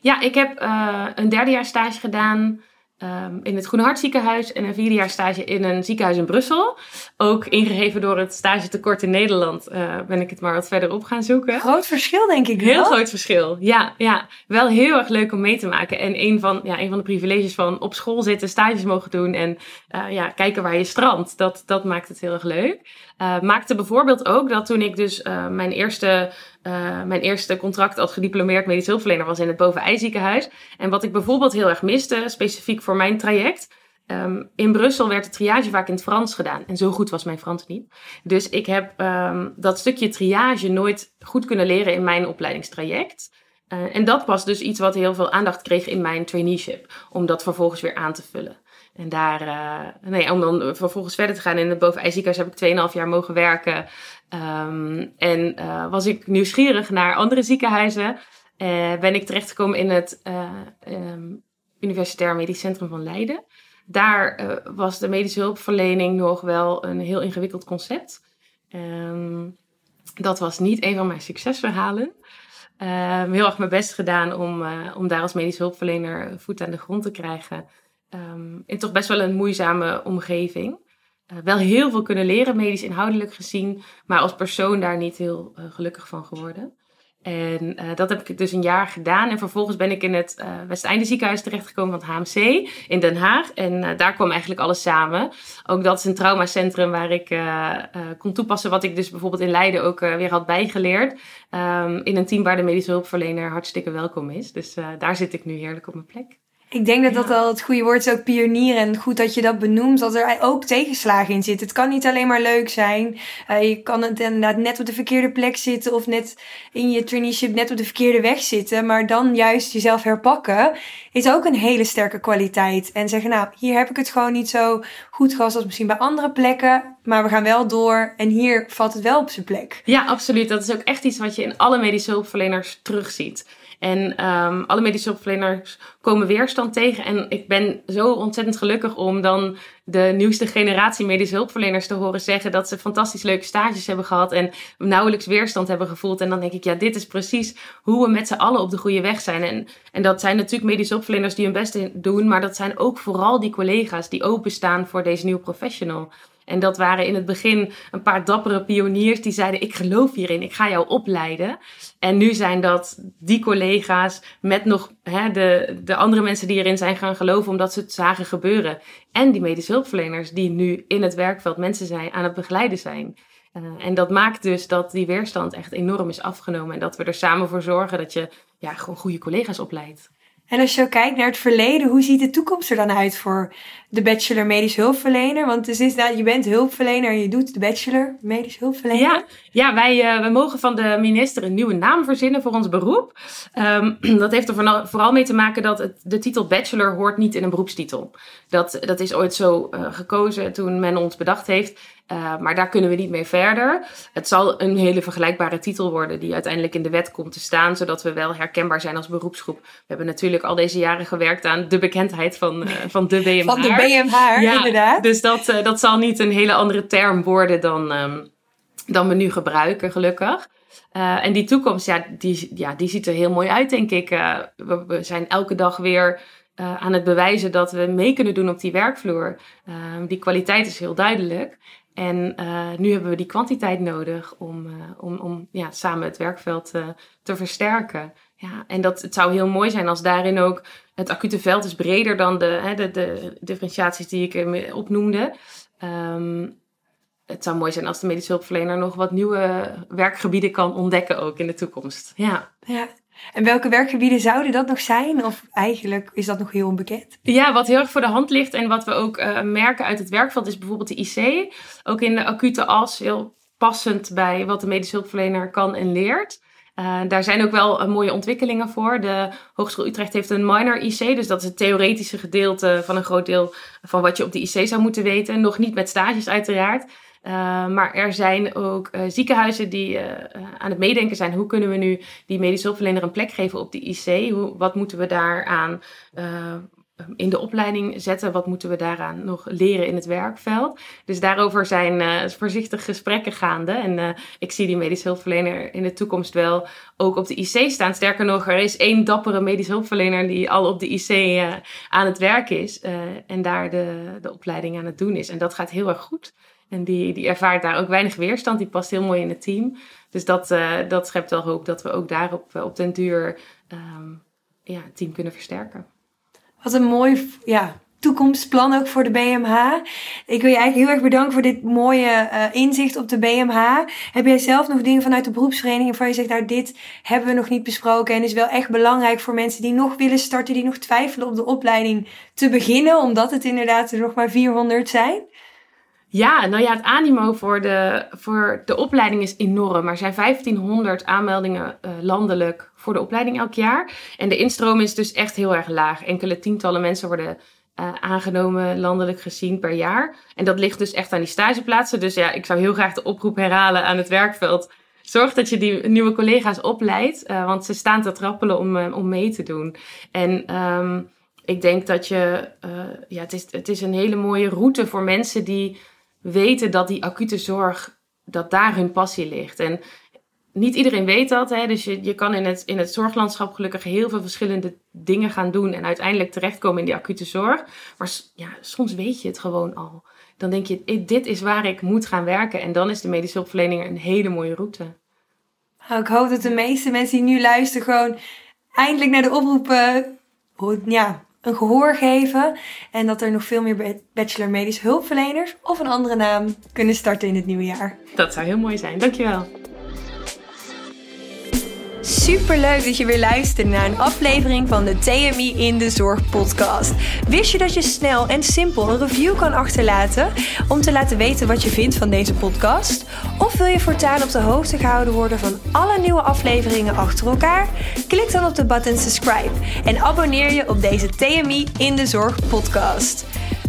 Speaker 2: Ja, ik heb uh, een derdejaars stage gedaan Um, in het Groene Hart ziekenhuis en een vierdejaars stage in een ziekenhuis in Brussel. Ook ingegeven door het stagetekort in Nederland uh, ben ik het maar wat verder op gaan zoeken.
Speaker 1: Groot verschil denk ik wel.
Speaker 2: Heel groot verschil, ja, ja. Wel heel erg leuk om mee te maken. En een van, ja, een van de privileges van op school zitten, stages mogen doen en uh, ja, kijken waar je strandt. Dat, dat maakt het heel erg leuk. Uh, maakte bijvoorbeeld ook dat toen ik dus mijn eerste uh, mijn eerste contract als gediplomeerd medisch hulpverlener was in het Boven ziekenhuis. En wat ik bijvoorbeeld heel erg miste, specifiek voor mijn traject. Um, in Brussel werd de triage vaak in het Frans gedaan. En zo goed was mijn Frans niet. Dus ik heb um, dat stukje triage nooit goed kunnen leren in mijn opleidingstraject. En dat was dus iets wat heel veel aandacht kreeg in mijn traineeship. Om dat vervolgens weer aan te vullen. En daar, uh, nee, om dan vervolgens verder te gaan in het boven heb ik 2,5 jaar mogen werken. Um, en uh, was ik nieuwsgierig naar andere ziekenhuizen. Uh, ben ik terechtgekomen in het um, Universitair Medisch Centrum van Leiden. Daar was de medische hulpverlening nog wel een heel ingewikkeld concept. Um, dat was niet een van mijn succesverhalen. heel erg mijn best gedaan om, om daar als medische hulpverlener voet aan de grond te krijgen. In toch best wel een moeizame omgeving. wel heel veel kunnen leren, medisch inhoudelijk gezien, maar als persoon daar niet heel gelukkig van geworden. En uh, dat heb ik dus een jaar gedaan. En vervolgens ben ik in het uh, Westeinde ziekenhuis terechtgekomen van het HMC in Den Haag. En daar kwam eigenlijk alles samen. Ook dat is een traumacentrum waar ik kon toepassen wat ik dus bijvoorbeeld in Leiden ook weer had bijgeleerd. Um, in een team waar de medische hulpverlener hartstikke welkom is. Dus daar zit ik nu heerlijk op mijn plek.
Speaker 1: Ik denk dat dat al het goede woord is, ook pionier. En goed dat je dat benoemt, dat er ook tegenslagen in zitten. Het kan niet alleen maar leuk zijn. Uh, je kan het inderdaad net op de verkeerde plek zitten of net in je traineeship net op de verkeerde weg zitten. Maar dan juist jezelf herpakken is ook een hele sterke kwaliteit. En zeggen, nou, hier heb ik het gewoon niet zo goed gehad als misschien bij andere plekken. Maar we gaan wel door en hier valt het wel op zijn plek.
Speaker 2: Ja, absoluut. Dat is ook echt iets wat je in alle medische hulpverleners terugziet. En um, alle medische hulpverleners komen weerstand tegen. En ik ben zo ontzettend gelukkig om dan de nieuwste generatie medische hulpverleners te horen zeggen dat ze fantastisch leuke stages hebben gehad en nauwelijks weerstand hebben gevoeld. En dan denk ik, ja, dit is precies hoe we met z'n allen op de goede weg zijn. En, en dat zijn natuurlijk medische hulpverleners die hun best doen, maar dat zijn ook vooral die collega's die openstaan voor deze nieuwe professional. En dat waren in het begin een paar dappere pioniers die zeiden: Ik geloof hierin, ik ga jou opleiden. En nu zijn dat die collega's met nog hè, de, de andere mensen die erin zijn gaan geloven omdat ze het zagen gebeuren. En die medische hulpverleners die nu in het werkveld mensen zijn, aan het begeleiden zijn. Uh, en dat maakt dus dat die weerstand echt enorm is afgenomen. En dat we er samen voor zorgen dat je ja, gewoon goede collega's opleidt.
Speaker 1: En als je kijkt naar het verleden, hoe ziet de toekomst er dan uit voor de bachelor medisch hulpverlener? Want het is dat je bent hulpverlener en je doet de bachelor medisch hulpverlener.
Speaker 2: Ja, ja wij, uh, wij mogen van de minister een nieuwe naam verzinnen voor ons beroep. Um, dat heeft er vooral mee te maken dat het, de titel bachelor hoort niet in een beroepstitel. Dat, dat is ooit zo uh, gekozen toen men ons bedacht heeft. Uh, maar daar kunnen we niet mee verder. Het zal een hele vergelijkbare titel worden die uiteindelijk in de wet komt te staan, zodat we wel herkenbaar zijn als beroepsgroep. We hebben natuurlijk al deze jaren gewerkt aan de bekendheid van, uh, van de BMH.
Speaker 1: BMH, ja, inderdaad.
Speaker 2: Dus dat, uh, dat zal niet een hele andere term worden dan, um, dan we nu gebruiken, gelukkig. en die toekomst, ja die, ja, die ziet er heel mooi uit, denk ik. We, we, zijn elke dag weer aan het bewijzen dat we mee kunnen doen op die werkvloer. Ehm, die kwaliteit is heel duidelijk. En nu hebben we die kwantiteit nodig om, om, om ja, samen het werkveld te versterken. Ja, en dat, het zou heel mooi zijn als daarin ook het acute veld is breder dan de, hè, de, de differentiaties die ik opnoemde. Um, het zou mooi zijn als de medische hulpverlener nog wat nieuwe werkgebieden kan ontdekken ook in de toekomst. Ja.
Speaker 1: ja. En welke werkgebieden zouden dat nog zijn? Of eigenlijk is dat nog heel onbekend?
Speaker 2: Ja, wat heel erg voor de hand ligt en wat we ook uh, merken uit het werkveld is bijvoorbeeld de IC. Ook in de acute as heel passend bij wat de medische hulpverlener kan en leert. Uh, daar zijn ook wel uh, mooie ontwikkelingen voor. De Hogeschool Utrecht heeft een minor IC, dus dat is het theoretische gedeelte van een groot deel van wat je op de IC zou moeten weten. Nog niet met stages uiteraard. Uh, maar er zijn ook ziekenhuizen die aan het meedenken zijn. Hoe kunnen we nu die medische hulpverlener een plek geven op de IC? Hoe, wat moeten we daaraan in de opleiding zetten? Wat moeten we daaraan nog leren in het werkveld? Dus daarover zijn voorzichtig gesprekken gaande. En ik zie die medische hulpverlener in de toekomst wel ook op de IC staan. Sterker nog, er is één dappere medische hulpverlener die al op de IC aan het werk is. en daar de, de opleiding aan het doen is. En dat gaat heel erg goed. En die, die ervaart daar ook weinig weerstand. Die past heel mooi in het team. Dus dat, uh, dat schept wel hoop dat we ook daarop uh, op den duur um, ja, het team kunnen versterken.
Speaker 1: Wat een mooi ja, toekomstplan ook voor de BMH. Ik wil je eigenlijk heel erg bedanken voor dit mooie uh, inzicht op de BMH. Heb jij zelf nog dingen vanuit de beroepsvereniging waarvan je zegt, nou dit hebben we nog niet besproken en is wel echt belangrijk voor mensen die nog willen starten, die nog twijfelen op de opleiding te beginnen, omdat het inderdaad er nog maar 400 zijn?
Speaker 2: Ja, nou ja, het animo voor de, voor de opleiding is enorm. Er zijn 1500 aanmeldingen uh, landelijk voor de opleiding elk jaar. En de instroom is dus echt heel erg laag. Enkele tientallen mensen worden uh, aangenomen landelijk gezien per jaar. En dat ligt dus echt aan die stageplaatsen. Dus ja, ik zou heel graag de oproep herhalen aan het werkveld. Zorg dat je die nieuwe collega's opleidt, uh, want ze staan te trappelen om, om mee te doen. En um, ik denk dat je, ja, het is, het is een hele mooie route voor mensen die weten dat die acute zorg, dat daar hun passie ligt. En niet iedereen weet dat. Hè? Dus je, je kan in het, in het zorglandschap gelukkig heel veel verschillende dingen gaan doen. En uiteindelijk terechtkomen in die acute zorg. Maar ja, soms weet je het gewoon al. dan denk je, dit is waar ik moet gaan werken. En dan is de medische hulpverlening een hele mooie route.
Speaker 1: Nou, ik hoop dat de meeste mensen die nu luisteren gewoon eindelijk naar de oproepen ja, een gehoor geven. En dat er nog veel meer bachelor medische hulpverleners of een andere naam kunnen starten in het nieuwe jaar.
Speaker 2: Dat zou heel mooi zijn. Dankjewel.
Speaker 1: Super leuk dat je weer luistert naar een aflevering van de TMI in de Zorg podcast. Wist je dat je snel en simpel een review kan achterlaten om te laten weten wat je vindt van deze podcast? Of wil je voortaan op de hoogte gehouden worden van alle nieuwe afleveringen achter elkaar? Klik dan op de button subscribe en abonneer je op deze TMI in de Zorg podcast.